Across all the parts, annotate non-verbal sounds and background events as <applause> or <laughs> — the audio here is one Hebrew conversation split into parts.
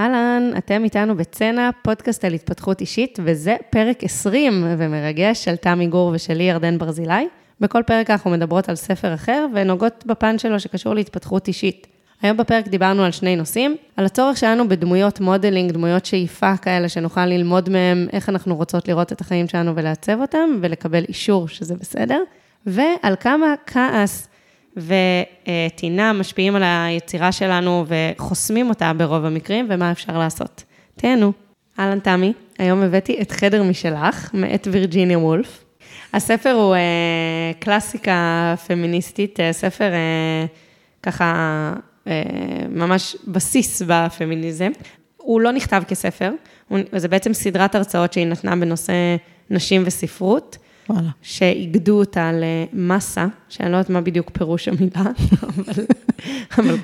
אהלן, אתם איתנו בצנע, פודקאסט על התפתחות אישית, וזה פרק 20 ומרגש של תמי גור ושלי, ירדן ברזילי. בכל פרק אנחנו מדברות על ספר אחר ונוגעות בפן שלו שקשור להתפתחות אישית. היום בפרק דיברנו על שני נושאים, על הצורך שלנו בדמויות modeling, דמויות שאיפה כאלה, שנוכל ללמוד מהם איך אנחנו רוצות לראות את החיים שלנו ולעצב אותם, ולקבל אישור שזה בסדר, ועל כמה כעס וטינה משפיעים על היצירה שלנו וחוסמים אותה ברוב המקרים, ומה אפשר לעשות. תהנו. אהלן תמי, היום הבאתי את חדר משלך, מאת וירג'יניה וולף. הספר הוא אה, קלאסיקה פמיניסטית, אה, ספר אה, ככה אה, ממש בסיס בפמיניזם. הוא לא נכתב כספר, הוא, זה בעצם סדרת הרצאות שהיא נתנה בנושא נשים וספרות. וואלה. שאיגדו אותה למסה, שאני לא יודעת מה בדיוק פירוש המילה, אבל, אבל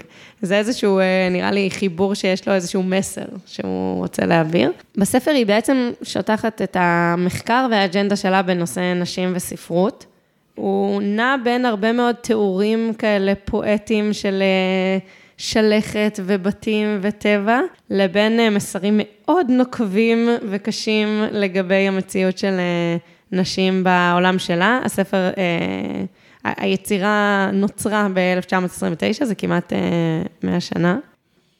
זה איזשהו, אה, נראה לי, חיבור שיש לו איזשהו מסר שהוא רוצה להעביר. בספר היא בעצם שוטחת את המחקר והאג'נדה שלה בנושא נשים וספרות. הוא נע בין הרבה מאוד תיאורים כאלה פואטיים של אה, שלכת ובתים וטבע, לבין אה, מסרים מאוד נוקבים וקשים לגבי המציאות של נשים בעולם שלה. הספר, אה, היצירה נוצרה ב-1929, זה כמעט אה, 100 שנה.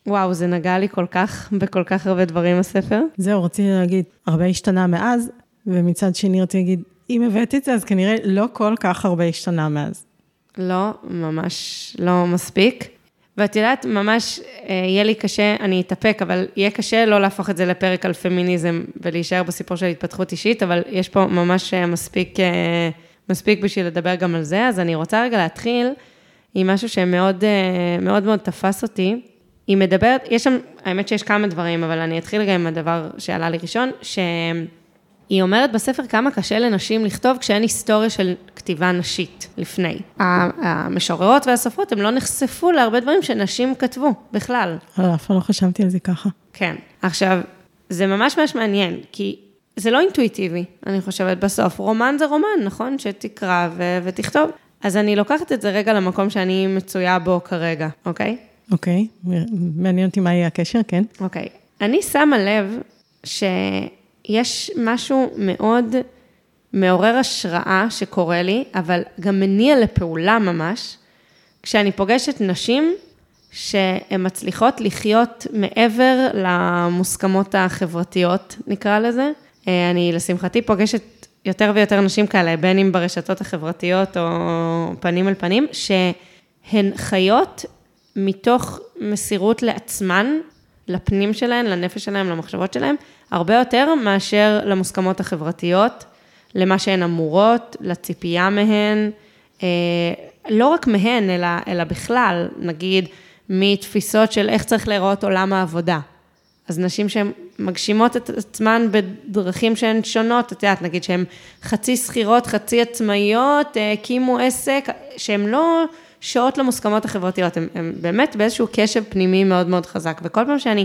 וואו, זה נגע לי כל כך, בכל כך הרבה דברים הספר. זהו, רציתי להגיד, הרבה השתנה מאז, ומצד שני רציתי להגיד, אם הבאת את זה, אז כנראה לא כל כך הרבה השתנה מאז. לא, ממש לא מספיק. ואת יודעת, ממש אה, יהיה לי קשה, אני אתאפק, אבל יהיה קשה לא להפוך את זה לפרק על פמיניזם ולהישאר בסיפור של התפתחות אישית, אבל יש פה ממש אה, מספיק, מספיק בשביל לדבר גם על זה, אז אני רוצה רגע להתחיל עם משהו שמאוד מאוד מאוד תפס אותי. היא מדברת, יש שם, האמת שיש כמה דברים, אבל אני אתחיל רגע עם הדבר שעלה לי ראשון, שהיא אומרת בספר כמה קשה לנשים לכתוב כשאין היסטוריה של כתיבה נשית לפני. המשוררות והסופרות, הם לא נחשפו להרבה דברים שנשים כתבו, בכלל. אף פעם לא חשבתי על זה ככה. כן. עכשיו, זה ממש ממש מעניין, כי זה לא אינטואיטיבי, אני חושבת, בסוף. רומן זה רומן, נכון? שתקרא ו- ותכתוב. אז אני לוקחת את זה רגע למקום שאני מצויה בו כרגע, אוקיי? אוקיי, מעניין אותי מה יהיה הקשר, כן. אוקיי. אני שמה לב שיש משהו מאוד מעורר השראה שקורה לי, אבל גם מניע לפעולה ממש, כשאני פוגשת נשים שהן מצליחות לחיות מעבר למוסכמות החברתיות, נקרא לזה. אני לשמחתי פוגשת יותר ויותר נשים כאלה, בין אם ברשתות החברתיות או פנים אל פנים, שהן חיות מתוך מסירות לעצמן, לפנים שלהן, לנפש שלהן, למחשבות שלהן, הרבה יותר מאשר למוסכמות החברתיות, למה שהן אמורות, לציפייה מהן, לא רק מהן, אלא, אלא בכלל, נגיד, מתפיסות של איך צריך להיראות עולם העבודה. אז נשים שהן מגשימות את עצמן בדרכים שהן שונות, את יודעת, נגיד שהן חצי שכירות, חצי עצמאיות, הקימו עסק, שהן לא שואות למוסכמות החברתיות, הן באמת באיזשהו קשב פנימי מאוד מאוד חזק, וכל פעם שאני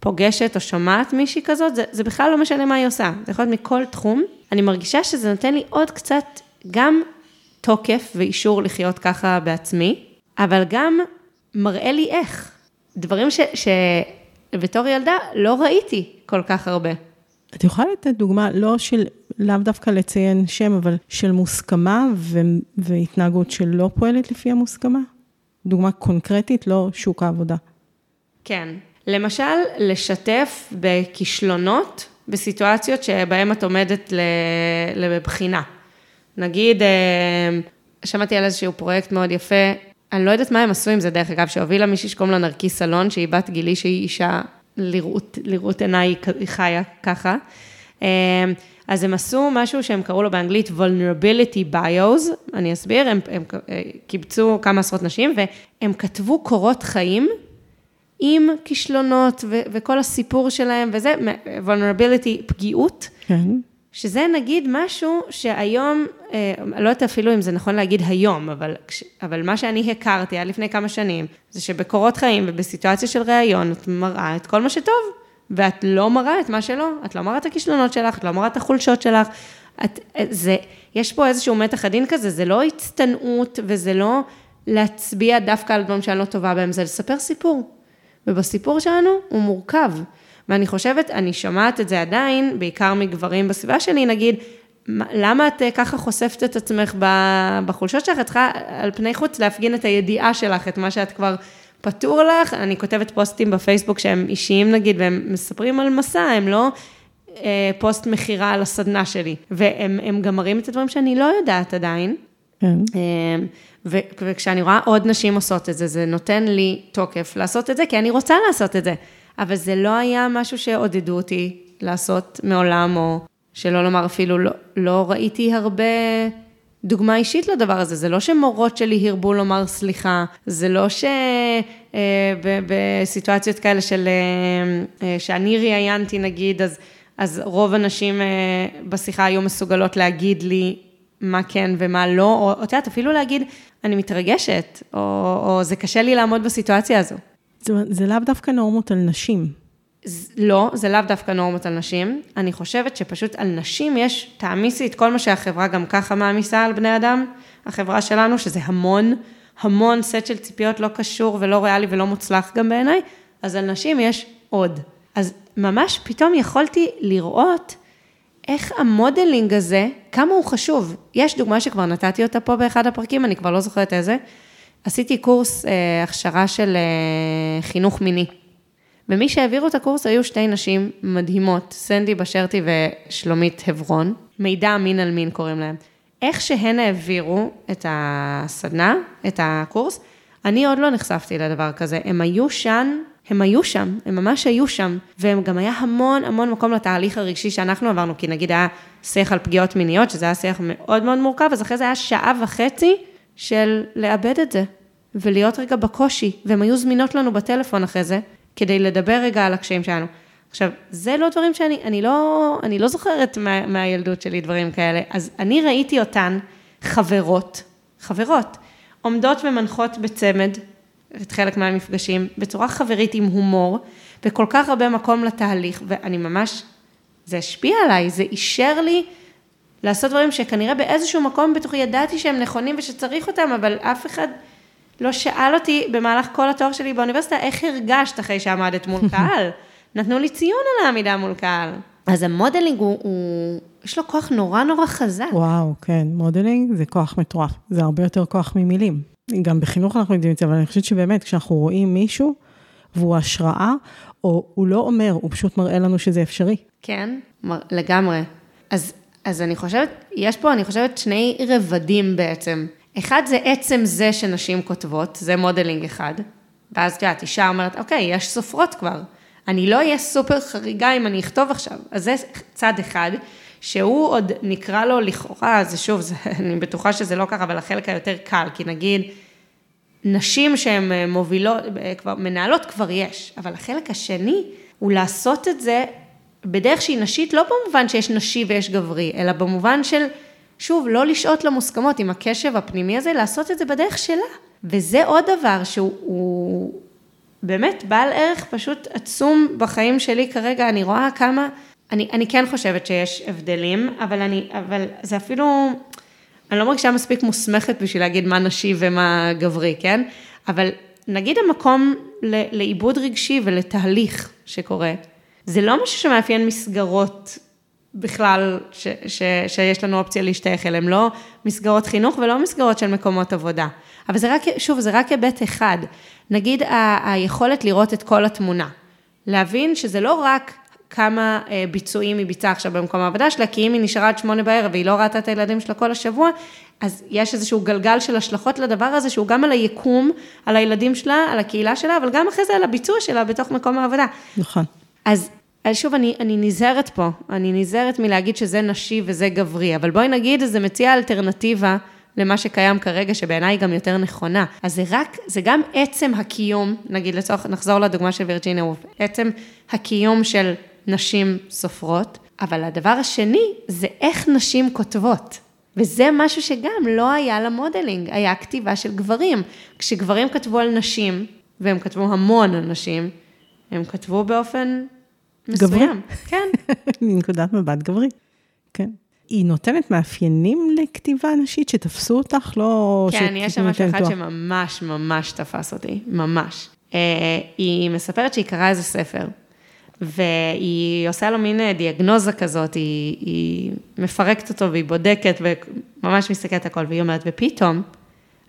פוגשת או שומעת מישהי כזאת, זה, זה בכלל לא משנה מה היא עושה, זה יכול להיות מכל תחום, אני מרגישה שזה נותן לי עוד קצת גם תוקף ואישור לחיות ככה בעצמי, אבל גם מראה לי איך. דברים ש... שבתור ילדה לא ראיתי כל כך הרבה. את יכולה לתת דוגמה, לא של, לאו דווקא לציין שם, אבל של מוסכמה ו, והתנהגות שלא פועלת לפי המוסכמה? דוגמה קונקרטית, לא שוק העבודה. כן. למשל, לשתף בכישלונות בסיטואציות שבהן את עומדת לבחינה. נגיד, שמעתי על איזשהו פרויקט מאוד יפה, אני לא יודעת מה הם עשו עם זה, דרך אגב, שהובילה מישהי שקוראים לה נרקיס סלון, שהיא בת גילי, שהיא אישה לראות, לראות עיניי, חיה ככה. אז הם עשו משהו שהם קראו לו באנגלית vulnerability bios, אני אסביר, הם, הם קיבצו כמה עשרות נשים והם כתבו קורות חיים עם כישלונות ו- וכל הסיפור שלהם וזה, vulnerability, פגיעות. כן. שזה נגיד משהו שהיום, אה, לא יודעת אפילו אם זה נכון להגיד היום, אבל, אבל מה שאני הכרתי עד לפני כמה שנים, זה שבקורות חיים ובסיטואציה של ראיון, את מראה את כל מה שטוב, ואת לא מראה את מה שלא, את לא מראה את הכישלונות שלך, את לא מראה את החולשות שלך. את, זה, יש פה איזשהו מתח עדין כזה, זה לא הצטנעות וזה לא להצביע דווקא על דברים שאני לא טובה בהם, זה לספר סיפור. ובסיפור שלנו הוא מורכב. ואני חושבת, אני שומעת את זה עדיין, בעיקר מגברים בסביבה שלי, נגיד, למה את אה, ככה חושפת את עצמך בחולשות שלך? את צריכה על פני חוץ להפגין את הידיעה שלך, את מה שאת כבר פתור לך. אני כותבת פוסטים בפייסבוק שהם אישיים נגיד, והם מספרים על מסע, הם לא אה, פוסט מכירה על הסדנה שלי. והם גם מראים את הדברים שאני לא יודעת עדיין. כן. אה, ו- וכשאני רואה עוד נשים עושות את זה, זה נותן לי תוקף לעשות את זה, כי אני רוצה לעשות את זה. אבל זה לא היה משהו שעודדו אותי לעשות מעולם, או שלא לומר אפילו, לא, לא ראיתי הרבה דוגמה אישית לדבר הזה. זה לא שמורות שלי הרבו לומר סליחה, זה לא שבסיטואציות אה, כאלה של, אה, אה, שאני ראיינתי נגיד, אז, אז רוב הנשים בשיחה היו מסוגלות להגיד לי מה כן ומה לא, או את יודעת, אפילו להגיד, אני מתרגשת, או, או זה קשה לי לעמוד בסיטואציה הזו. זאת אומרת, זה לאו דווקא נורמות על נשים. לא, זה לאו דווקא נורמות על נשים. אני חושבת שפשוט על נשים יש, תעמיסי את כל מה שהחברה גם ככה מעמיסה על בני אדם, החברה שלנו, שזה המון, המון סט של ציפיות לא קשור ולא ריאלי ולא מוצלח גם בעיניי, אז על נשים יש עוד. אז ממש פתאום יכולתי לראות איך המודלינג הזה, כמה הוא חשוב. יש דוגמה שכבר נתתי אותה פה באחד הפרקים, אני כבר לא זוכרת איזה. עשיתי קורס אה, הכשרה של אה, חינוך מיני. ומי שהעבירו את הקורס היו שתי נשים מדהימות, סנדי בשרתי ושלומית חברון, מידע מין על מין קוראים להם. איך שהן העבירו את הסדנה, את הקורס, אני עוד לא נחשפתי לדבר כזה. הם היו שם, הם היו שם, הם ממש היו שם, והם גם היה המון המון מקום לתהליך הרגשי שאנחנו עברנו, כי נגיד היה שיח על פגיעות מיניות, שזה היה שיח מאוד מאוד מורכב, אז אחרי זה היה שעה וחצי של לאבד את זה, ולהיות רגע בקושי, והן היו זמינות לנו בטלפון אחרי זה, כדי לדבר רגע על הקשיים שלנו. עכשיו, זה לא דברים שאני, אני לא, אני לא זוכרת מה, מהילדות שלי דברים כאלה, אז אני ראיתי אותן חברות, חברות, עומדות ומנחות בצמד, את חלק מהמפגשים, בצורה חברית עם הומור, וכל כך הרבה מקום לתהליך, ואני ממש, זה השפיע עליי, זה אישר לי לעשות דברים שכנראה באיזשהו מקום בתוכי ידעתי שהם נכונים ושצריך אותם, אבל אף אחד לא שאל אותי במהלך כל התואר שלי באוניברסיטה, איך הרגשת אחרי שעמדת מול <laughs> קהל? נתנו לי ציון על העמידה מול קהל. אז ה modeling הוא, הוא, יש לו כוח נורא נורא חזק. וואו, כן, modeling זה כוח מטורף, זה הרבה יותר כוח ממילים. גם בחינוך אנחנו יודעים את זה, אבל אני חושבת שבאמת, כשאנחנו רואים מישהו, והוא השראה, או הוא לא אומר, הוא פשוט מראה לנו שזה אפשרי. כן, לגמרי. אז, אז אני חושבת, יש פה, אני חושבת, שני רבדים בעצם. אחד זה עצם זה שנשים כותבות, זה modeling אחד. ואז את יודעת, אישה אומרת, אוקיי, יש סופרות כבר. אני לא אהיה סופר חריגה אם אני אכתוב עכשיו. אז זה צד אחד, שהוא עוד נקרא לו לכאורה, זה שוב, זה, <laughs> אני בטוחה שזה לא ככה, אבל החלק היותר קל, כי נגיד, נשים שהן אה, מובילות, אה, כבר, מנהלות כבר יש, אבל החלק השני הוא לעשות את זה בדרך שהיא נשית, לא במובן שיש נשי ויש גברי, אלא במובן של שוב, לא לשהות למוסכמות עם הקשב הפנימי הזה, לעשות את זה בדרך שלה. וזה עוד דבר שהוא באמת בעל ערך פשוט עצום בחיים שלי כרגע, אני רואה כמה, אני, אני כן חושבת שיש הבדלים, אבל אני, אבל זה אפילו, אני לא מרגישה מספיק מוסמכת בשביל להגיד מה נשי ומה גברי, כן? אבל נגיד המקום לעיבוד רגשי ולתהליך שקורה, זה לא משהו שמאפיין מסגרות בכלל ש, ש, שיש לנו אופציה להשתייך אליהם, לא מסגרות חינוך ולא מסגרות של מקומות עבודה. אבל זה רק, שוב, זה רק היבט אחד. נגיד ה, היכולת לראות את כל התמונה. להבין שזה לא רק כמה אה, ביצועים היא ביצעה עכשיו במקום העבודה שלה, כי אם היא נשארה עד שמונה בערב והיא לא ראתה את הילדים שלה כל השבוע, אז יש איזשהו גלגל של השלכות לדבר הזה, שהוא גם על היקום, על הילדים שלה, על הקהילה שלה, אבל גם אחרי זה על הביצוע שלה בתוך מקום העבודה. נכון. אז אז שוב, אני, אני נזהרת פה, אני נזהרת מלהגיד שזה נשי וזה גברי, אבל בואי נגיד, זה מציע אלטרנטיבה למה שקיים כרגע, שבעיניי היא גם יותר נכונה. אז זה רק, זה גם עצם הקיום, נגיד לצורך, נחזור לדוגמה של וירג'יניה וולף, עצם הקיום של נשים סופרות, אבל הדבר השני זה איך נשים כותבות. וזה משהו שגם לא היה למודלינג, היה כתיבה של גברים. כשגברים כתבו על נשים, והם כתבו המון על נשים, הם כתבו באופן מסוים. גברי. כן. <laughs> מנקודת מבט גברי, כן. היא נותנת מאפיינים לכתיבה נשית שתפסו אותך? לא... כן, יש שם משהו אחד שממש ממש תפס אותי, ממש. Uh, היא מספרת שהיא קראה איזה ספר, והיא עושה לו מין דיאגנוזה כזאת, היא, היא מפרקת אותו והיא בודקת וממש מסתכלת הכל, והיא אומרת, ופתאום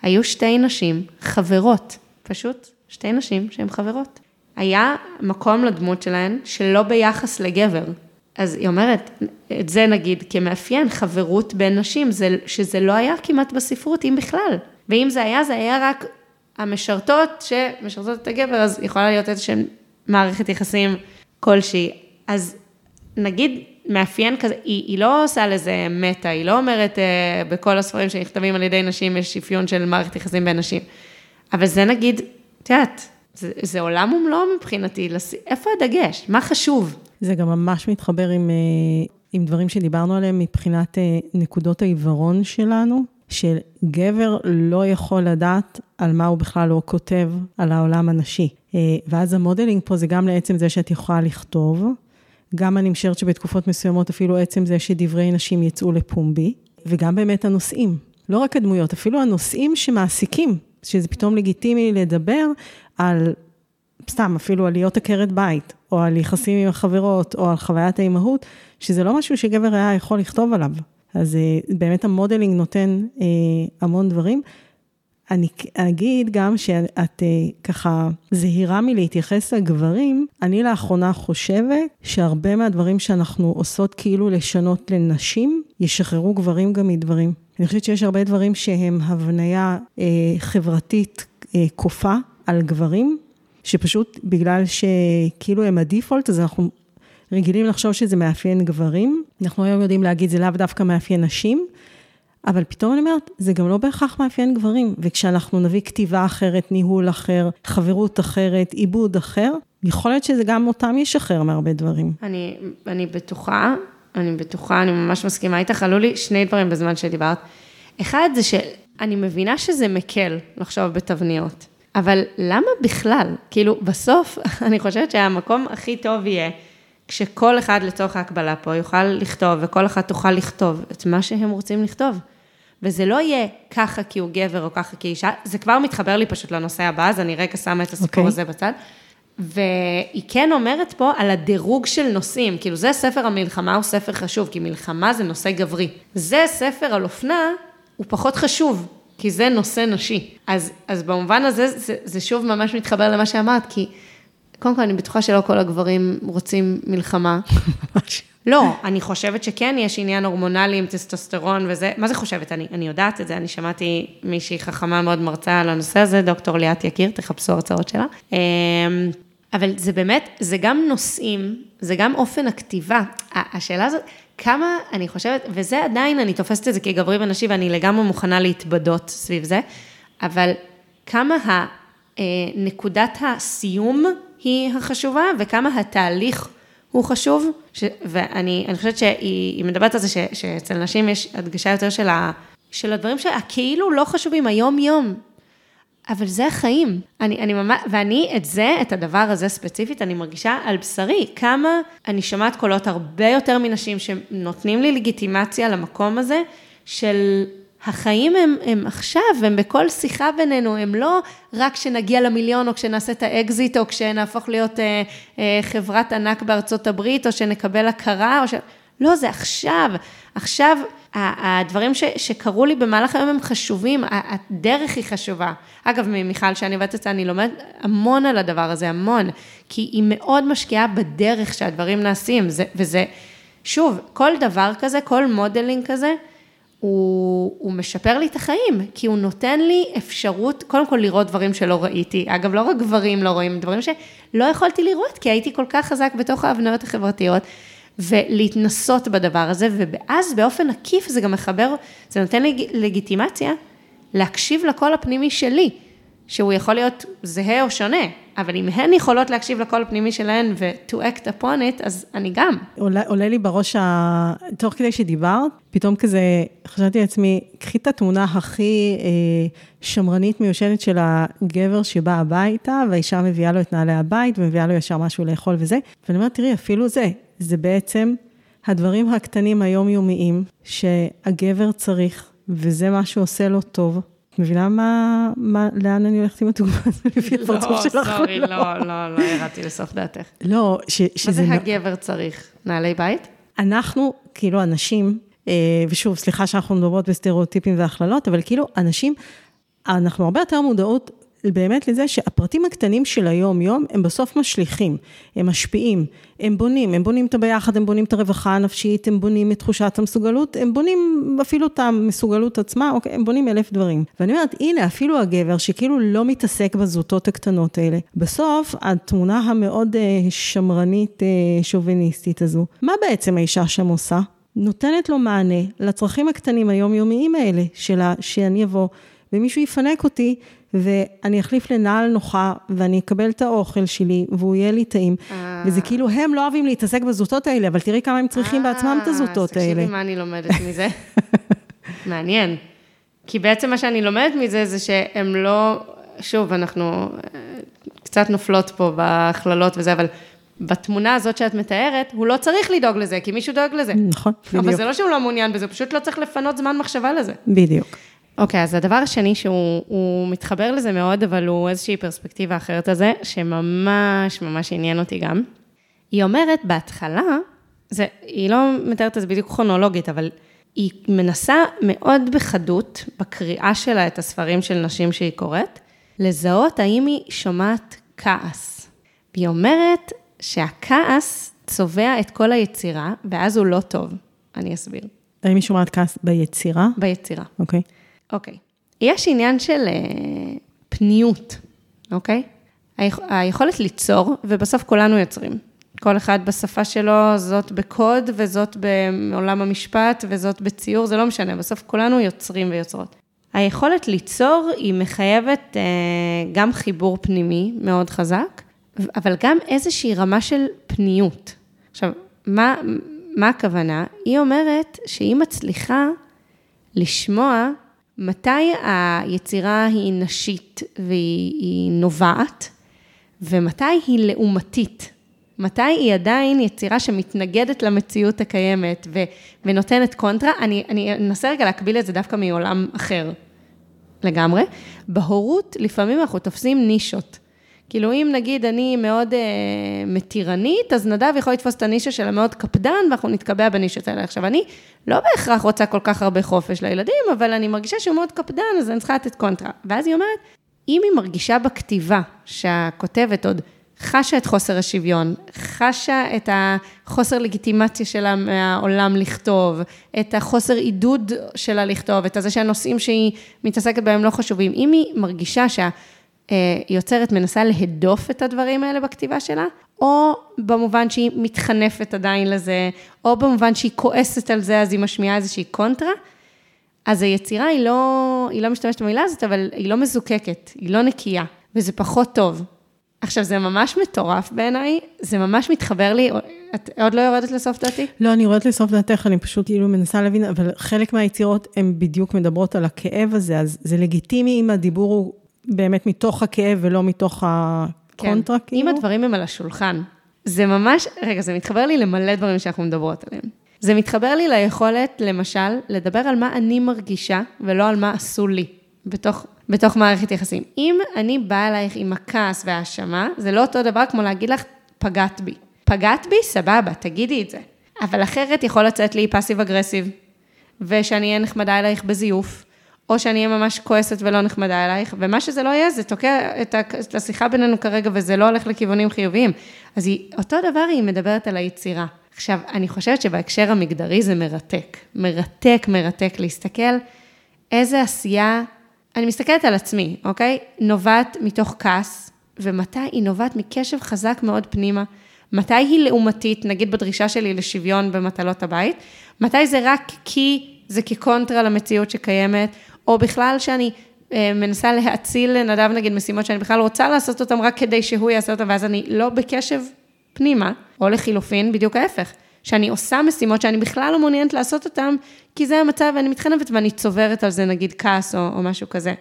היו שתי נשים חברות, פשוט שתי נשים שהן חברות. היה מקום לדמות שלהן שלא ביחס לגבר. אז היא אומרת, את זה נגיד כמאפיין, חברות בין נשים, זה, שזה לא היה כמעט בספרות, אם בכלל. ואם זה היה, זה היה רק המשרתות שמשרתות את הגבר, אז יכולה להיות איזושהי מערכת יחסים כלשהי. אז נגיד מאפיין כזה, היא, היא לא עושה לזה מטה, היא לא אומרת אה, בכל הספרים שנכתבים על ידי נשים יש אפיון של מערכת יחסים בין נשים. אבל זה נגיד, את יודעת, זה, זה עולם ומלואו מבחינתי, לס... איפה הדגש? מה חשוב? זה גם ממש מתחבר עם, אה, עם דברים שדיברנו עליהם מבחינת אה, נקודות העיוורון שלנו, שגבר לא יכול לדעת על מה הוא בכלל לא כותב על העולם הנשי. אה, ואז המודלינג פה זה גם לעצם זה שאת יכולה לכתוב, גם אני משערת שבתקופות מסוימות אפילו עצם זה שדברי נשים יצאו לפומבי, וגם באמת הנושאים. לא רק הדמויות, אפילו הנושאים שמעסיקים, שזה פתאום לגיטימי לדבר על, סתם, אפילו על להיות עקרת בית, או על יחסים עם החברות, או על חוויית האימהות, שזה לא משהו שגבר היה יכול לכתוב עליו. אז אה, באמת המודלינג נותן אה, המון דברים. אני אגיד גם שאת אה, ככה זהירה מלהתייחס לגברים, אני לאחרונה חושבת שהרבה מהדברים שאנחנו עושות כאילו לשנות לנשים, ישחררו גברים גם מדברים. אני חושבת שיש הרבה דברים שהם הבניה אה, חברתית אה, כופה על גברים, שפשוט בגלל שכאילו הם הדיפולט, אז אנחנו רגילים לחשוב שזה מאפיין גברים. אנחנו היום יודעים להגיד, זה לאו דווקא מאפיין נשים, אבל פתאום אני אומרת, זה גם לא בהכרח מאפיין גברים. וכשאנחנו נביא כתיבה אחרת, ניהול אחר, חברות אחרת, עיבוד אחר, יכול להיות שזה גם אותם ישחרר מהרבה דברים. אני, אני בטוחה, אני בטוחה, אני ממש מסכימה איתך, עלו לי שני דברים בזמן שדיברת. אחד זה שאני מבינה שזה מקל לחשוב בתבניות, אבל למה בכלל? כאילו, בסוף, <laughs> אני חושבת שהמקום הכי טוב יהיה כשכל אחד לצורך ההקבלה פה יוכל לכתוב, וכל אחד תוכל לכתוב את מה שהם רוצים לכתוב. וזה לא יהיה ככה כי הוא גבר או ככה כי אישה, זה כבר מתחבר לי פשוט לנושא הבא, אז אני רגע שמה את הסיפור okay. אוקיי. הזה בצד. והיא כן אומרת פה על הדירוג של נושאים, כאילו זה ספר המלחמה הוא ספר חשוב, כי מלחמה זה נושא גברי. זה ספר על אופנה, הוא פחות חשוב, כי זה נושא נשי. אז, אז במובן הזה, זה, זה שוב ממש מתחבר למה שאמרת, כי קודם כל, אני בטוחה שלא כל הגברים רוצים מלחמה. <laughs> לא, אני חושבת שכן יש עניין הורמונלי עם טסטוסטרון וזה, מה זה חושבת? אני, אני יודעת את זה, אני שמעתי מישהי חכמה מאוד מרצה על הנושא הזה, דוקטור ליאת יקיר, תחפשו הרצאות שלה. אבל זה באמת, זה גם נושאים, זה גם אופן הכתיבה. השאלה הזאת, כמה אני חושבת, וזה עדיין, אני תופסת את זה כגברי ונשי, ואני לגמרי מוכנה להתבדות סביב זה, אבל כמה נקודת הסיום היא החשובה, וכמה התהליך הוא חשוב. ש, ואני חושבת שהיא מדברת על זה ש, שאצל נשים יש הדגשה יותר של, ה, של הדברים שהכאילו לא חשובים, היום-יום. אבל זה החיים. אני, אני ממש, ואני את זה, את הדבר הזה ספציפית, אני מרגישה על בשרי. כמה אני שומעת קולות הרבה יותר מנשים שנותנים לי לגיטימציה למקום הזה של החיים הם, הם עכשיו, הם בכל שיחה בינינו, הם לא רק כשנגיע למיליון, או כשנעשה את האקזיט, או כשנהפוך להיות אה, אה, חברת ענק בארצות הברית, או שנקבל הכרה, או ש... לא, זה עכשיו. עכשיו, הדברים ש, שקרו לי במהלך היום הם חשובים, הדרך היא חשובה. אגב, ממיכל, שאני עובדת אצלה, אני לומדת המון על הדבר הזה, המון, כי היא מאוד משקיעה בדרך שהדברים נעשים, זה, וזה, שוב, כל דבר כזה, כל modeling כזה, הוא, הוא משפר לי את החיים, כי הוא נותן לי אפשרות, קודם כל לראות דברים שלא ראיתי. אגב, לא רק גברים לא רואים, דברים שלא יכולתי לראות, כי הייתי כל כך חזק בתוך ההבניות החברתיות, ולהתנסות בדבר הזה, ואז באופן עקיף זה גם מחבר, זה נותן לי לגיטימציה להקשיב לקול הפנימי שלי, שהוא יכול להיות זהה או שונה, אבל אם הן יכולות להקשיב לקול הפנימי שלהן ו-to act upon it, אז אני גם. עולה, עולה לי בראש, ה... תוך כדי שדיברת, פתאום כזה, חשבתי לעצמי, קחי את התמונה הכי אה, שמרנית מיושנת של הגבר שבא הביתה, והאישה מביאה לו את נעלי הבית, ומביאה לו ישר משהו לאכול וזה, ואני אומרת, תראי, אפילו זה, זה בעצם הדברים הקטנים היומיומיים שהגבר צריך, וזה מה שעושה לו טוב. מבינה מה, מה, לאן אני הולכת עם הדוגמה הזאת לפי הפרצוף שלך? לא, סורי, לא, לא, לא ירדתי לסוף דעתך. לא, ש, מה שזה... זה נ- הגבר צריך? נעלי בית? אנחנו, כאילו אנשים, אה, ושוב, סליחה שאנחנו מדברות בסטריאוטיפים והכללות, אבל כאילו אנשים, אנחנו הרבה יותר מודעות באמת לזה שהפרטים הקטנים של היום-יום הם בסוף משליכים, הם משפיעים, הם בונים, הם בונים את הביחד, הם בונים את הרווחה הנפשית, הם בונים את תחושת המסוגלות, הם בונים אפילו את המסוגלות עצמה, אוקיי, הם בונים אלף דברים. ואני אומרת, הנה, אפילו הגבר שכאילו לא מתעסק בזוטות הקטנות האלה, בסוף התמונה המאוד אה, שמרנית, אה, שוביניסטית הזו, מה בעצם האישה שם עושה? נותנת לו מענה לצרכים הקטנים היומיומיים האלה, שלה, שאני אבוא ומישהו יפנק אותי, ואני אחליף לנעל נוחה, ואני אקבל את האוכל שלי, והוא יהיה לי טעים. אה. וזה כאילו, הם לא אוהבים להתעסק בזוטות האלה, אבל תראי כמה הם צריכים בעצמם את הזוטות אה, אז האלה. תקשיבי מה אני לומדת <laughs> מזה. מעניין. כי בעצם מה שאני לומדת מזה זה שהם לא, שוב, אנחנו אה, קצת נופלות פה בהכללות וזה, אבל בתמונה הזאת שאת מתארת, הוא לא צריך לדאוג לזה, כי מישהו דואג לזה. נכון, אבל בדיוק. זה לא שהוא לא מעוניין בזה, הוא פשוט לא צריך לפנות זמן מחשבה לזה. בדיוק. אוקיי, אז הדבר השני שהוא הוא מתחבר לזה מאוד, אבל הוא איזושהי פרספקטיבה אחרת על זה, שממש ממש עניין אותי גם. היא אומרת, בהתחלה, זה, היא לא מתארת את זה בדיוק כרונולוגית, אבל היא מנסה מאוד בחדות, בקריאה שלה את הספרים של נשים שהיא קוראת, לזהות האם היא שומעת כעס. והיא אומרת שהכעס צובע את כל היצירה, ואז הוא לא טוב. אני אסביר. האם היא שומעת כעס ביצירה? ביצירה. אוקיי. אוקיי. יש עניין של אה, פניות, אוקיי? היכ- היכולת ליצור, ובסוף כולנו יוצרים. כל אחד בשפה שלו, זאת בקוד, וזאת בעולם המשפט, וזאת בציור, זה לא משנה, בסוף כולנו יוצרים ויוצרות. היכולת ליצור היא מחייבת אה, גם חיבור פנימי מאוד חזק, אבל גם איזושהי רמה של פניות. עכשיו, מה, מה הכוונה? היא אומרת שהיא מצליחה לשמוע מתי היצירה היא נשית והיא היא נובעת, ומתי היא לעומתית. מתי היא עדיין יצירה שמתנגדת למציאות הקיימת ו, ונותנת קונטרה. אני, אני אנסה רגע להקביל את זה דווקא מעולם אחר לגמרי. בהורות, לפעמים אנחנו תופסים נישות. כאילו, אם נגיד אני מאוד אה, מתירנית, אז נדב יכול לתפוס את הנישה של המאוד קפדן, ואנחנו נתקבע בנישות האלה. עכשיו, אני לא בהכרח רוצה כל כך הרבה חופש לילדים, אבל אני מרגישה שהוא מאוד קפדן, אז אני צריכה לתת קונטרה. ואז היא אומרת, אם היא מרגישה בכתיבה שהכותבת עוד חשה את חוסר השוויון, חשה את החוסר לגיטימציה שלה מהעולם לכתוב, את החוסר עידוד שלה לכתוב, את זה שהנושאים שהיא מתעסקת בהם לא חשובים, אם היא מרגישה שה... יוצרת מנסה להדוף את הדברים האלה בכתיבה שלה, או במובן שהיא מתחנפת עדיין לזה, או במובן שהיא כועסת על זה, אז היא משמיעה איזושהי קונטרה, אז היצירה היא לא, היא לא משתמשת במילה הזאת, אבל היא לא מזוקקת, היא לא נקייה, וזה פחות טוב. עכשיו, זה ממש מטורף בעיניי, זה ממש מתחבר לי, את עוד לא יורדת לסוף דעתי? לא, אני יורדת לסוף דעתך, אני פשוט כאילו מנסה להבין, אבל חלק מהיצירות הן בדיוק מדברות על הכאב הזה, אז זה לגיטימי אם הדיבור הוא באמת מתוך הכאב ולא מתוך הקונטרה, כן. כאילו? אם הדברים הם על השולחן, זה ממש, רגע, זה מתחבר לי למלא דברים שאנחנו מדברות עליהם. זה מתחבר לי ליכולת, למשל, לדבר על מה אני מרגישה, ולא על מה עשו לי, בתוך, בתוך מערכת יחסים. אם אני באה אלייך עם הכעס וההאשמה, זה לא אותו דבר כמו להגיד לך, פגעת בי. פגעת בי, סבבה, תגידי את זה. אבל אחרת יכול לצאת לי passive aggressive, ושאני אהיה נחמדה אלייך בזיוף, או שאני אהיה ממש כועסת ולא נחמדה אלייך, ומה שזה לא יהיה, זה תוקע את, השיחה בינינו כרגע, וזה לא הולך לכיוונים חיוביים. אז היא, אותו דבר היא מדברת על היצירה. עכשיו, אני חושבת שבהקשר המגדרי זה מרתק. מרתק, מרתק להסתכל איזה עשייה, אני מסתכלת על עצמי, אוקיי? נובעת מתוך כעס, ומתי היא נובעת מקשב חזק מאוד פנימה. מתי היא לעומתית, נגיד בדרישה שלי לשוויון במטלות הבית, מתי זה רק כי זה כקונטרה למציאות שקיימת, או בכלל שאני אה, מנסה להאציל לנדב נגיד משימות שאני בכלל רוצה לעשות אותן רק כדי שהוא יעשה אותן, ואז אני לא בקשב פנימה, או לחילופין, בדיוק ההפך. שאני עושה משימות שאני בכלל לא מעוניינת לעשות אותן, כי זה המצב ואני מתחנפת ואני צוברת על זה נגיד כעס או, או משהו כזה.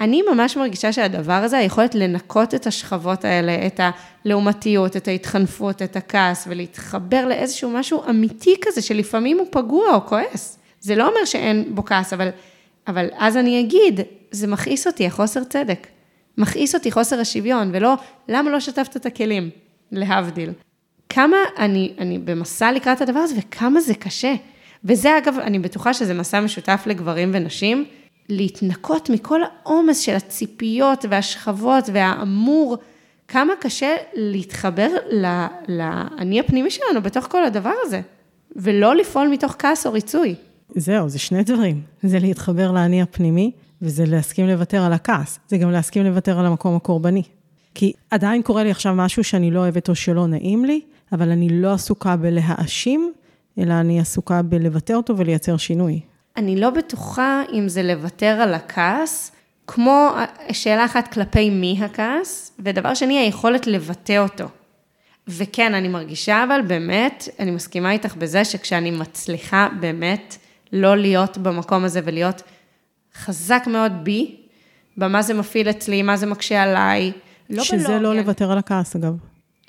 אני ממש מרגישה שהדבר הזה, היכולת לנקות את השכבות האלה, את הלעומתיות, את ההתחנפות, את הכעס, ולהתחבר לאיזשהו משהו אמיתי כזה, שלפעמים הוא פגוע או כועס. זה לא אומר שאין בו כעס, אבל אבל אז אני אגיד, זה מכעיס אותי, החוסר צדק. מכעיס אותי חוסר השוויון, ולא, למה לא שטפת את הכלים? להבדיל. כמה אני, אני במסע לקראת הדבר הזה, וכמה זה קשה. וזה אגב, אני בטוחה שזה מסע משותף לגברים ונשים, להתנקות מכל העומס של הציפיות והשכבות והאמור, כמה קשה להתחבר לאני הפנימי שלנו בתוך כל הדבר הזה, ולא לפעול מתוך כעס או ריצוי. זהו, זה שני דברים. זה להתחבר לאני הפנימי, וזה להסכים לוותר על הכעס. זה גם להסכים לוותר על המקום הקורבני. כי עדיין קורה לי עכשיו משהו שאני לא אוהבת או שלא נעים לי, אבל אני לא עסוקה בלהאשים, אלא אני עסוקה בלבטא אותו ולייצר שינוי. אני לא בטוחה אם זה לוותר על הכעס, כמו שאלה אחת כלפי מי הכעס, ודבר שני, היכולת לבטא אותו. וכן, אני מרגישה אבל באמת, אני מסכימה איתך בזה שכשאני מצליחה באמת לא להיות במקום הזה ולהיות חזק מאוד בי, במה זה מפעיל אצלי, מה זה מקשה עליי, לא שזה בלוגיה. לא לוותר על הכעס, אגב.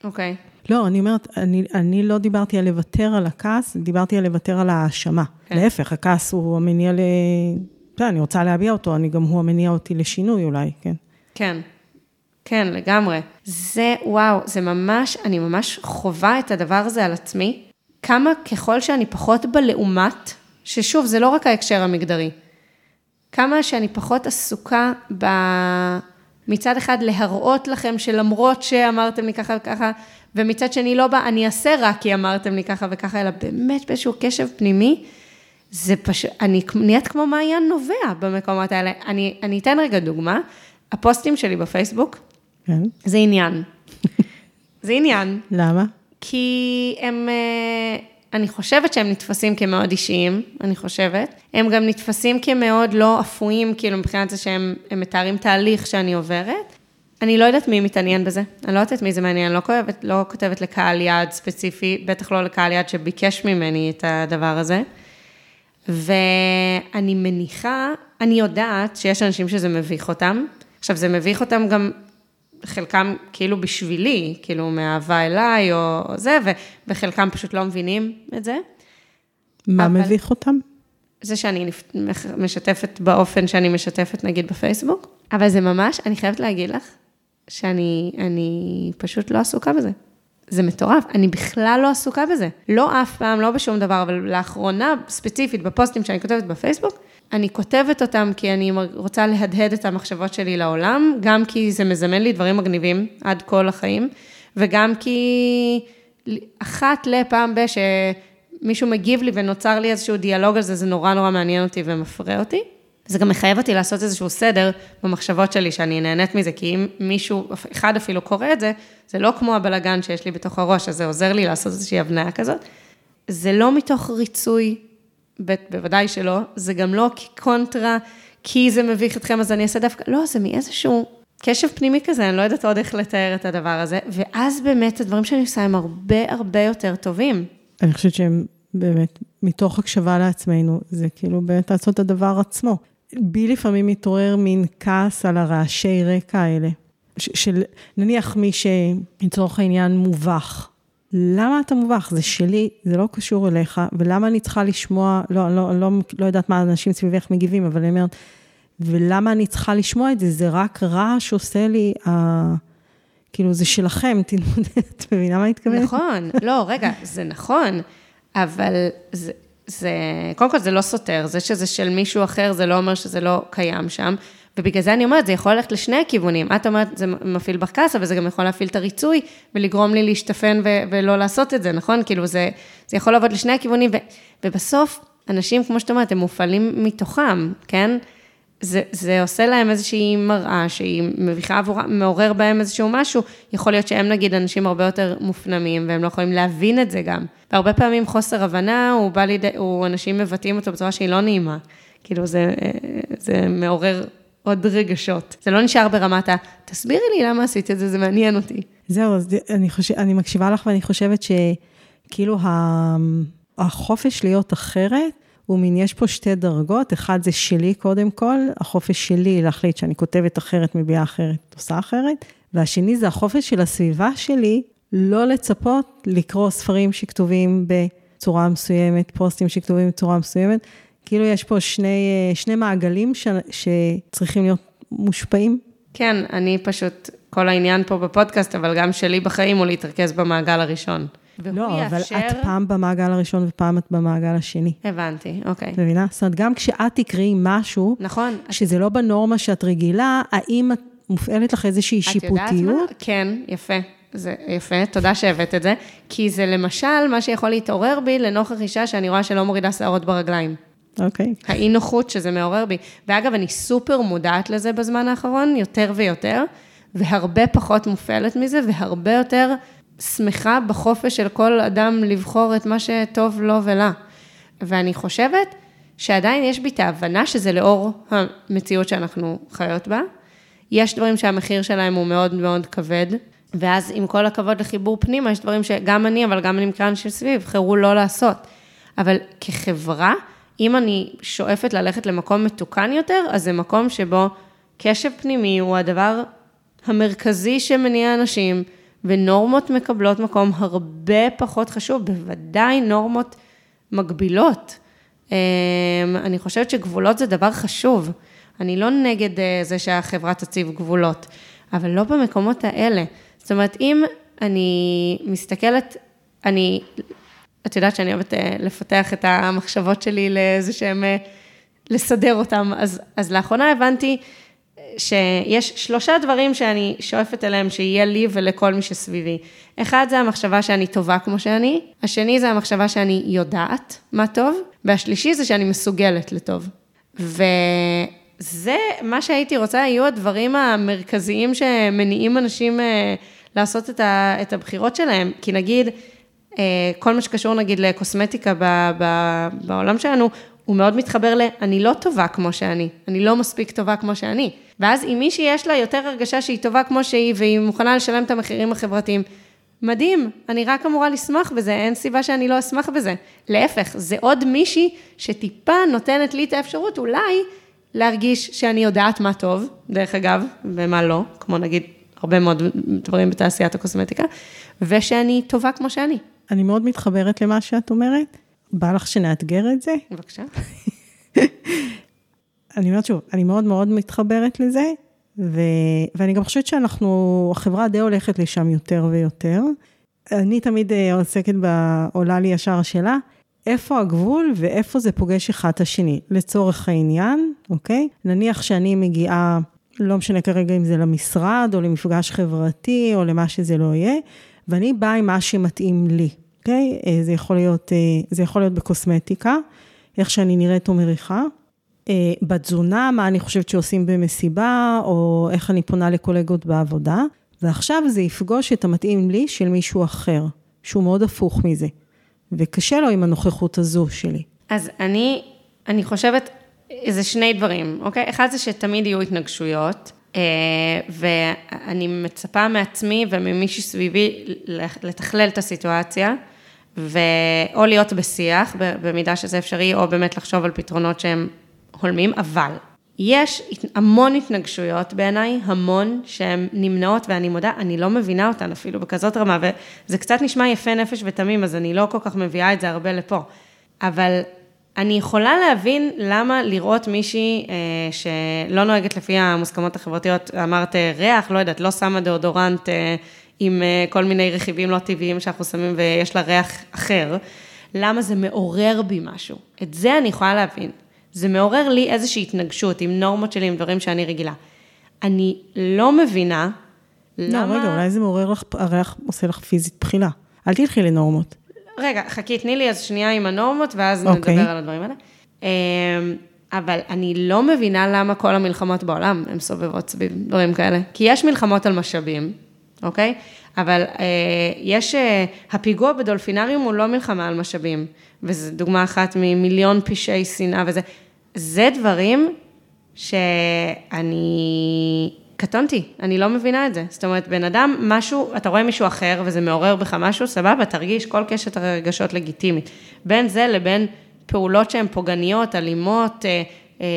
אוקיי. Okay. לא, אני אומרת, אני, אני לא דיברתי על לוותר על הכעס, דיברתי על לוותר על האשמה. Okay. כן. להפך, הכעס הוא המניע ל... אתה יודע, אני רוצה להביע אותו, אני גם הוא המניע אותי לשינוי אולי, כן. כן. כן, לגמרי. זה, וואו, זה ממש, אני ממש חווה את הדבר הזה על עצמי. כמה ככל שאני פחות בלעומת, ששוב, זה לא רק ההקשר המגדרי, כמה שאני פחות עסוקה ב... מצד אחד להראות לכם שלמרות שאמרתם לי ככה וככה, ומצד שני לא בא, אני אעשה רק כי אמרתם לי ככה וככה, אלא באמת באיזשהו קשב פנימי, זה פשוט, אני נהיית כמו מעיין נובע במקומות האלה. אני, אני אתן רגע דוגמה, הפוסטים שלי בפייסבוק, כן. זה עניין. <laughs> זה עניין. למה? כי הם... אני חושבת שהם נתפסים כמאוד אישיים, אני חושבת. הם גם נתפסים כמאוד לא אפויים, כאילו מבחינת זה שהם מתארים תהליך שאני עוברת. אני לא יודעת מי מתעניין בזה, אני לא יודעת מי זה מעניין, לא כותבת, לא כותבת לקהל יעד ספציפי, בטח לא לקהל יעד שביקש ממני את הדבר הזה. ואני מניחה, אני יודעת שיש אנשים שזה מביך אותם. עכשיו, זה מביך אותם גם חלקם כאילו בשבילי, כאילו מאהבה אליי או זה, וחלקם פשוט לא מבינים את זה. מה אבל... מביך אותם? זה שאני משתפת באופן שאני משתפת, נגיד, בפייסבוק, אבל זה ממש, אני חייבת להגיד לך, שאני אני פשוט לא עסוקה בזה. זה מטורף, אני בכלל לא עסוקה בזה. לא אף פעם, לא בשום דבר, אבל לאחרונה, ספציפית, בפוסטים שאני כותבת בפייסבוק, אני כותבת אותם כי אני רוצה להדהד את המחשבות שלי לעולם, גם כי זה מזמן לי דברים מגניבים עד כל החיים, וגם כי אחת לפעם ב... שמישהו מגיב לי ונוצר לי איזשהו דיאלוג על זה, זה נורא נורא מעניין אותי ומפרה אותי. זה גם מחייב אותי לעשות איזשהו סדר במחשבות שלי, שאני נהנית מזה, כי אם מישהו, אחד אפילו קורא את זה, זה לא כמו הבלגן שיש לי בתוך הראש, אז זה עוזר לי לעשות איזושהי הבניה כזאת. זה לא מתוך ריצוי בוודאי שלא, זה גם לא כקונטרה, כי זה מביך אתכם, אז אני אעשה דווקא, לא, זה מאיזשהו קשב פנימי כזה, אני לא יודעת עוד איך לתאר את הדבר הזה, ואז באמת הדברים שאני עושה הם הרבה הרבה יותר טובים. אני חושבת שהם באמת, מתוך הקשבה לעצמנו, זה כאילו באמת לעשות את הדבר עצמו. בי לפעמים מתעורר מין כעס על הרעשי רקע האלה. של נניח מי שלצורך העניין מובך, למה אתה מובך? זה שלי, זה לא קשור אליך, ולמה אני צריכה לשמוע, לא, לא, לא, לא יודעת מה אנשים סביבך מגיבים, אבל אני אומרת, ולמה אני צריכה לשמוע את זה? זה רק רעש עושה לי, אה, כאילו, זה שלכם, <laughs> את מבינה מה אני מתכוונת? נכון, לא, רגע, זה נכון, אבל זה, זה, קודם כל זה לא סותר, זה שזה של מישהו אחר, זה לא אומר שזה לא קיים שם. ובגלל זה אני אומרת, זה יכול ללכת לשני הכיוונים. את אומרת, זה מפעיל בך כעס, אבל זה גם יכול להפעיל את הריצוי ולגרום לי להשתפן ו- ולא לעשות את זה, נכון? כאילו, זה, זה יכול לעבוד לשני הכיוונים, ו- ובסוף, אנשים, כמו שאת אומרת, הם מופעלים מתוכם, כן? זה, זה עושה להם איזושהי מראה שהיא מביכה עבורם, מעורר בהם איזשהו משהו, יכול להיות שהם נגיד אנשים הרבה יותר מופנמים, והם לא יכולים להבין את זה גם. והרבה פעמים חוסר הבנה, הוא בא לידי, הוא, אנשים מבטאים אותו בצורה שהיא לא נעימה. כאילו, זה, זה מעורר עוד רגשות. זה לא נשאר ברמת ה, תסבירי לי למה עשית את זה, זה מעניין אותי. זהו, אז אני, חושב, אני מקשיבה לך ואני חושבת שכאילו החופש להיות אחרת, הוא מין, יש פה שתי דרגות, אחד זה שלי קודם כל, החופש שלי להחליט שאני כותבת אחרת, מביאה אחרת, עושה אחרת, והשני זה החופש של הסביבה שלי, לא לצפות לקרוא ספרים שכתובים בצורה מסוימת, פוסטים שכתובים בצורה מסוימת, כאילו יש פה שני, אה, שני מעגלים ש, שצריכים להיות מושפעים. כן, אני פשוט, כל העניין פה בפודקאסט, אבל גם שלי בחיים הוא להתרכז במעגל הראשון. לא, אבל יאפשר... את פעם במעגל הראשון ופעם את במעגל השני. הבנתי, אוקיי. את מבינה? זאת אומרת, גם כשאת תקראי משהו, נכון. שזה לא בנורמה שאת רגילה, האם את מופעלת לך איזושהי שיפוטיות? את יודעת מה? כן, יפה. זה יפה, תודה שהבאת את זה. כי זה למשל מה שיכול להתעורר בי לנוכח אישה שאני רואה שלא מורידה שערות ברגליים. אוקיי. Okay. האי נוחות שזה מעורר בי. ואגב, אני סופר מודעת לזה בזמן האחרון, יותר ויותר, והרבה פחות מופעלת מזה, והרבה יותר שמחה בחופש של כל אדם לבחור את מה שטוב לו ולה. ואני חושבת שעדיין יש בי את ההבנה שזה לאור המציאות שאנחנו חיות בה. יש דברים שהמחיר שלהם הוא מאוד מאוד כבד, ואז עם כל הכבוד לחיבור פנימה, יש דברים שגם אני, אבל גם אני מכאן של סביב, בחרו לא לעשות. אבל כחברה, אם אני שואפת ללכת למקום מתוקן יותר, אז זה מקום שבו קשב פנימי הוא הדבר המרכזי שמניע אנשים, ונורמות מקבלות מקום הרבה פחות חשוב, בוודאי נורמות מגבילות. אמ, אני חושבת שגבולות זה דבר חשוב. אני לא נגד אה, זה שהחברה תציב גבולות, אבל לא במקומות האלה. זאת אומרת, אם אני מסתכלת, אני, את יודעת שאני אוהבת אה, לפתח את המחשבות שלי לאיזה שהם, אה, לסדר אותם, אז, אז לאחרונה הבנתי שיש שלושה דברים שאני שואפת אליהם שיהיה לי ולכל מי שסביבי. אחד זה המחשבה שאני טובה כמו שאני, השני זה המחשבה שאני יודעת מה טוב, והשלישי זה שאני מסוגלת לטוב. וזה מה שהייתי רוצה, יהיו הדברים המרכזיים שמניעים אנשים אה, לעשות את, ה, את הבחירות שלהם. כי נגיד, אה, כל מה שקשור נגיד לקוסמטיקה ב, ב, בעולם שלנו, הוא מאוד מתחבר ל, אני לא טובה כמו שאני, אני לא מספיק טובה כמו שאני. ואז אם מישהי יש לה יותר הרגשה שהיא טובה כמו שהיא, והיא מוכנה לשלם את המחירים החברתיים, מדהים, אני רק אמורה לשמוח בזה, אין סיבה שאני לא אשמח בזה. להפך, זה עוד מישהי שטיפה נותנת לי את האפשרות אולי להרגיש שאני יודעת מה טוב, דרך אגב, ומה לא, כמו נגיד הרבה מאוד דברים בתעשיית הקוסמטיקה, ושאני טובה כמו שאני. אני מאוד מתחברת למה שאת אומרת. בא לך שנאתגר את זה? בבקשה. <laughs> אני אומרת שוב, אני מאוד מאוד מתחברת לזה, ו... ואני גם חושבת שאנחנו, החברה די הולכת לשם יותר ויותר. אני תמיד אה, עוסקת ב... עולה לי ישר השאלה, איפה הגבול ואיפה זה פוגש אחד את השני, לצורך העניין, אוקיי? נניח שאני מגיעה, לא משנה כרגע אם זה למשרד, או למפגש חברתי, או למה שזה לא יהיה, ואני באה עם מה שמתאים לי, אוקיי? אה, זה אה, זה יכול להיות בקוסמטיקה, איך שאני נראית או מריחה. אה, בתזונה, מה אני חושבת שעושים במסיבה, או איך אני פונה לקולגות בעבודה, ועכשיו זה יפגוש את המתאים לי של מישהו אחר, שהוא מאוד הפוך מזה, וקשה לו עם הנוכחות הזו שלי. אז אני, אני חושבת, זה שני דברים, אוקיי? אחד זה שתמיד יהיו התנגשויות, ואני מצפה מעצמי וממי שסביבי לתכלל את הסיטואציה, ואו להיות בשיח, במידה שזה אפשרי, או באמת לחשוב על פתרונות שהם הולמים, אבל יש המון התנגשויות בעיניי, המון שהן נמנעות, ואני מודה, אני לא מבינה אותן אפילו בכזאת רמה, וזה קצת נשמע יפה נפש ותמים, אז אני לא כל כך מביאה את זה הרבה לפה. אבל אני יכולה להבין למה לראות מישהי אה, שלא נוהגת לפי המוסכמות החברתיות, אמרת ריח, לא יודעת, לא שמה דאודורנט אה, עם אה, כל מיני רכיבים לא טבעיים שאנחנו שמים ויש לה ריח אחר, למה זה מעורר בי משהו. את זה אני יכולה להבין. זה מעורר לי איזושהי התנגשות עם נורמות שלי, עם דברים שאני רגילה. אני לא מבינה לא, למה... לא, רגע, אולי זה מעורר לך, הריח עושה לך פיזית בחילה. אל תלכי לנורמות. רגע, חכי, תני לי אז שנייה עם הנורמות, ואז okay. אוקיי. נדבר על הדברים האלה. אמ, אבל אני לא מבינה למה כל המלחמות בעולם הן סובבות סביב דברים כאלה. כי יש מלחמות על משאבים, אוקיי? אבל אה, יש, אה, הפיגוע בדולפינריום הוא לא מלחמה על משאבים, וזו דוגמה אחת ממיליון פשעי שנאה וזה. זה דברים שאני קטונתי, אני לא מבינה את זה. זאת אומרת, בן אדם, משהו, אתה רואה מישהו אחר וזה מעורר בך משהו, סבבה, תרגיש כל קשת הרגשות לגיטימית. בין זה לבין פעולות שהן פוגעניות, אלימות, אה, אה,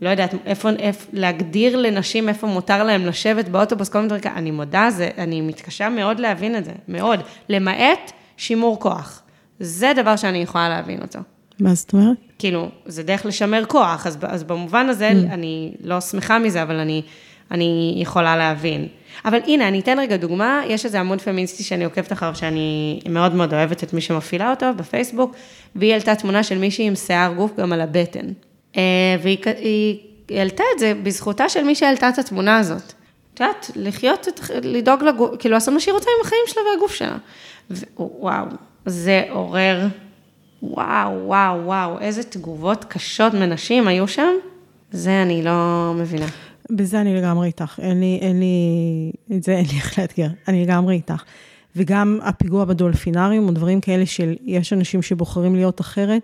לא יודעת, איפה, איפה, להגדיר לנשים איפה מותר להם לשבת באוטובוס, כל מיני דברים כאלה, אני מודה, זה, אני מתקשה מאוד להבין את זה, מאוד. למעט שימור כוח. זה דבר שאני יכולה להבין אותו. מה זאת אומרת? כאילו, זה דרך לשמר כוח, אז, אז במובן הזה mm. אני לא שמחה מזה, אבל אני, אני יכולה להבין. אבל הנה, אני אתן רגע דוגמה, יש איזה עמוד פמיניסטי שאני עוקבת אחריו, שאני מאוד מאוד אוהבת את מי שמפעילה אותו בפייסבוק, והיא העלתה תמונה של מישהי עם שיער גוף גם על הבטן. אה, והיא היא העלתה את זה בזכותה של מי שהעלתה את התמונה הזאת. את יודעת, לחיות, לדאוג לגוף, כאילו לעשות מה שהיא רוצה עם החיים שלה והגוף שלה. וואו, זה עורר, וואו, וואו, וואו, איזה תגובות קשות מנשים היו שם, זה אני לא מבינה. בזה אני לגמרי איתך, אין לי, אין לי, את זה אין לי איך לאתגר, אני לגמרי איתך. וגם הפיגוע בדולפינריום, או דברים כאלה של, יש אנשים שבוחרים להיות אחרת,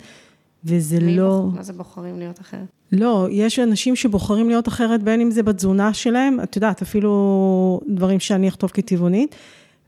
וזה מי לא... בוח... מה זה בוחרים להיות אחרת? לא, יש אנשים שבוחרים להיות אחרת, בין אם זה בתזונה שלהם, את יודעת, אפילו דברים שאני אכתוב כטבעונית,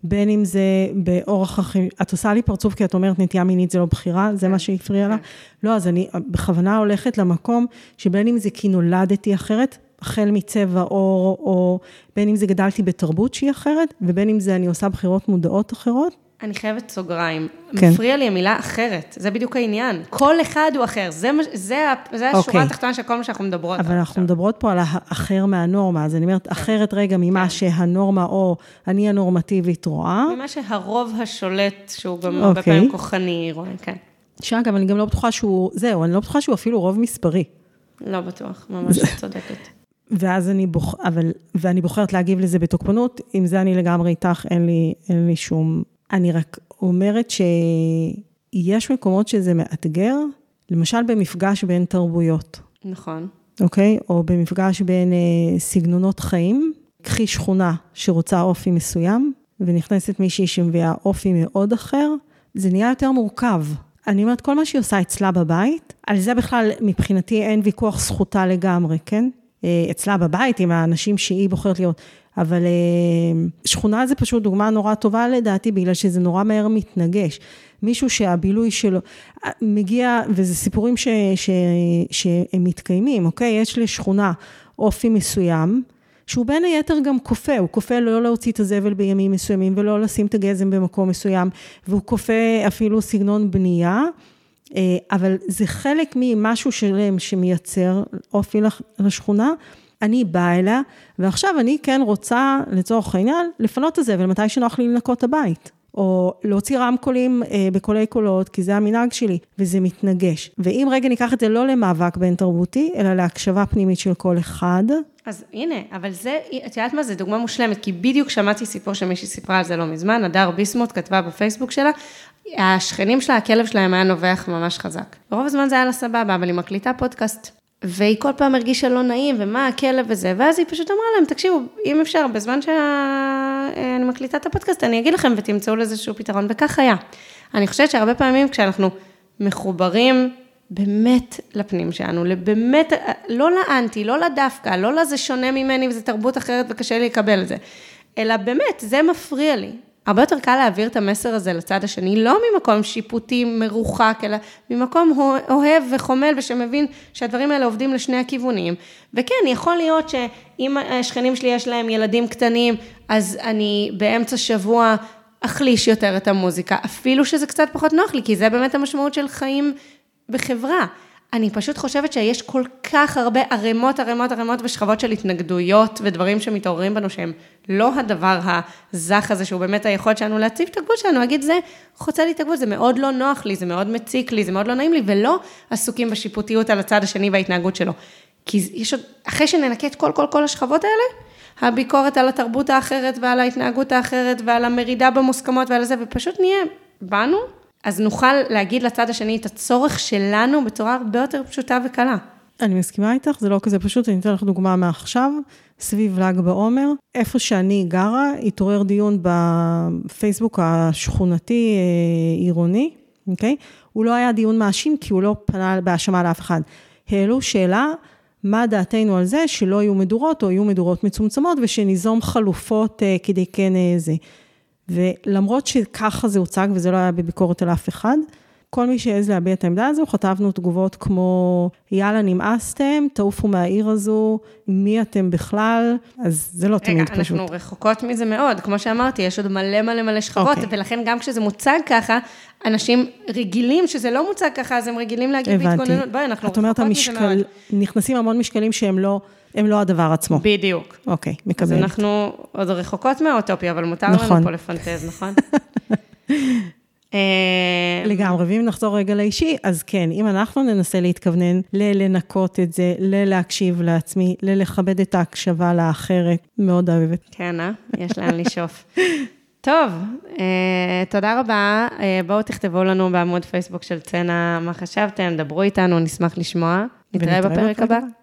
בין אם זה באורח החיים, את עושה לי פרצוף כי את אומרת נטייה מינית זה לא בחירה, זה מה שהפריע לה? לא, אז אני בכוונה הולכת למקום שבין אם זה כי נולדתי אחרת, החל מצבע עור, או בין אם זה גדלתי בתרבות שהיא אחרת, ובין אם זה אני עושה בחירות מודעות אחרות. אני חייבת סוגריים. כן. מפריע לי המילה אחרת, זה בדיוק העניין. כל אחד הוא אחר, זה, זה, זה השורה okay. התחתונה של כל מה שאנחנו מדברות. אבל אנחנו עכשיו. מדברות פה על האחר מהנורמה, אז אני אומרת, כן. אחרת רגע ממה כן. שהנורמה או אני הנורמטיבית רואה. ממה שהרוב השולט, שהוא גם. הרבה אוקיי. פעמים כוחני, רואה, כן. שאגב, אני גם לא בטוחה שהוא, זהו, אני לא בטוחה שהוא אפילו רוב מספרי. לא בטוח, ממש צודקת. ואז אני בוח... אבל, ואני בוחרת להגיב לזה בתוקפנות, עם זה אני לגמרי איתך, אין לי, אין לי שום... אני רק אומרת שיש מקומות שזה מאתגר, למשל במפגש בין תרבויות. נכון. אוקיי? או במפגש בין אה, סגנונות חיים. קחי שכונה שרוצה אופי מסוים, ונכנסת מישהי שמביאה אופי מאוד אחר, זה נהיה יותר מורכב. אני אומרת, כל מה שהיא עושה אצלה בבית, על זה בכלל מבחינתי אין ויכוח זכותה לגמרי, כן? אה, אצלה בבית, עם האנשים שהיא בוחרת להיות. אבל אה, שכונה זה פשוט דוגמה נורא טובה לדעתי, בגלל שזה נורא מהר מתנגש. מישהו שהבילוי שלו אה, מגיע, וזה סיפורים ש, ש, שהם מתקיימים, אוקיי? יש לשכונה אופי מסוים, שהוא בין היתר גם כופה, הוא כופה לא להוציא את הזבל בימים מסוימים ולא לשים את הגזם במקום מסוים, והוא כופה אפילו סגנון בנייה. אה, אבל זה חלק ממשהו שלם שמייצר אופי לשכונה. אני באה אליה, ועכשיו אני כן רוצה, לצורך העניין, לפנות את הזבל מתי שנוח לי לנקות את הבית. או להוציא רמקולים אה, בקולי קולות, כי זה המנהג שלי, וזה מתנגש. ואם רגע ניקח את זה לא למאבק בין תרבותי, אלא להקשבה פנימית של כל אחד. אז הנה, אבל זה, את יודעת מה, זו דוגמה מושלמת, כי בדיוק שמעתי סיפור שמישהי סיפרה על זה לא מזמן, הדר ביסמוט כתבה בפייסבוק שלה, השכנים שלה, הכלב שלהם היה נובח ממש חזק. ברוב הזמן זה היה לה סבבה, אבל היא מקליטה פודקאסט. והיא כל פעם הרגישה לא נעים, ומה הכלב וזה, ואז היא פשוט אמרה להם, תקשיבו, אם אפשר, בזמן שאני מקליטה את הפודקאסט, אני אגיד לכם ותמצאו לזה איזשהו פתרון, וכך היה. אני חושבת שהרבה פעמים כשאנחנו מחוברים באמת לפנים שלנו, באמת, לא לאנטי, לא לדווקא, לא לזה שונה ממני וזה תרבות אחרת וקשה לי לקבל את זה, אלא באמת, זה מפריע לי. הרבה יותר קל להעביר את המסר הזה לצד השני, לא ממקום שיפוטי מרוחק, אלא ממקום אוהב וחומל ושמבין שהדברים האלה עובדים לשני הכיוונים. וכן, יכול להיות שאם השכנים שלי יש להם ילדים קטנים, אז אני באמצע שבוע אחליש יותר את המוזיקה, אפילו שזה קצת פחות נוח לי, כי זה באמת המשמעות של חיים בחברה. אני פשוט חושבת שיש כל כך הרבה ערימות, ערימות, ערימות ושכבות של התנגדויות ודברים שמתעוררים בנו שהם לא הדבר הזך הזה, שהוא באמת היכולת שלנו להציב את הגבול שלנו, להגיד זה חוצה לי את הגבול, זה מאוד לא נוח לי, זה מאוד מציק לי, זה מאוד לא נעים לי, ולא עסוקים בשיפוטיות על הצד השני וההתנהגות שלו. כי יש עוד, אחרי שננקה את כל, כל, כל השכבות האלה, הביקורת על התרבות האחרת ועל ההתנהגות האחרת ועל המרידה במוסכמות ועל זה, ופשוט נהיה בנו אז נוכל להגיד לצד השני את הצורך שלנו בצורה הרבה יותר פשוטה וקלה. אני מסכימה איתך, זה לא כזה פשוט, אני אתן לך דוגמה מעכשיו, סביב ל"ג בעומר, איפה שאני גרה, התעורר דיון בפייסבוק השכונתי אה, עירוני, אוקיי? הוא לא היה דיון מאשים, כי הוא לא פנה בהאשמה לאף אחד. העלו שאלה, מה דעתנו על זה שלא יהיו מדורות, או יהיו מדורות מצומצמות, ושניזום חלופות אה, כדי כן אה, זה. ולמרות שככה זה הוצג, וזה לא היה בביקורת על אף אחד, כל מי שהעז להביע את העמדה הזו, חטפנו תגובות כמו, יאללה, נמאסתם, תעופו מהעיר הזו, מי אתם בכלל, אז זה לא תמיד רגע, פשוט. אנחנו רחוקות מזה מאוד, כמו שאמרתי, יש עוד מלא מלא מלא שכבות, אוקיי. ולכן גם כשזה מוצג ככה, אנשים רגילים שזה לא מוצג ככה, אז הם רגילים להגיד הבנתי. בהתכוננות, בואי, אנחנו את אומרת, רחוקות מזה מאוד. המשקל, נכנסים המון משקלים שהם לא, הם לא הדבר עצמו. בדיוק. אוקיי, אז מקבלת. אנחנו עוד רחוקות מהאוטופיה, אבל מותר נכון. לנו פה לפנטז, נכון? <laughs> אה, לגמרי, ואם נחזור רגע לאישי, אז כן, אם אנחנו ננסה להתכוונן ללנקות את זה, ללהקשיב לעצמי, ללכבד את ההקשבה לאחרת, מאוד אוהבת. כן, אה? יש לאן לשאוף. <laughs> טוב, אה, תודה רבה. אה, בואו תכתבו לנו בעמוד פייסבוק של צנע מה חשבתם, דברו איתנו, נשמח לשמוע. נתראה בפרק. הבא.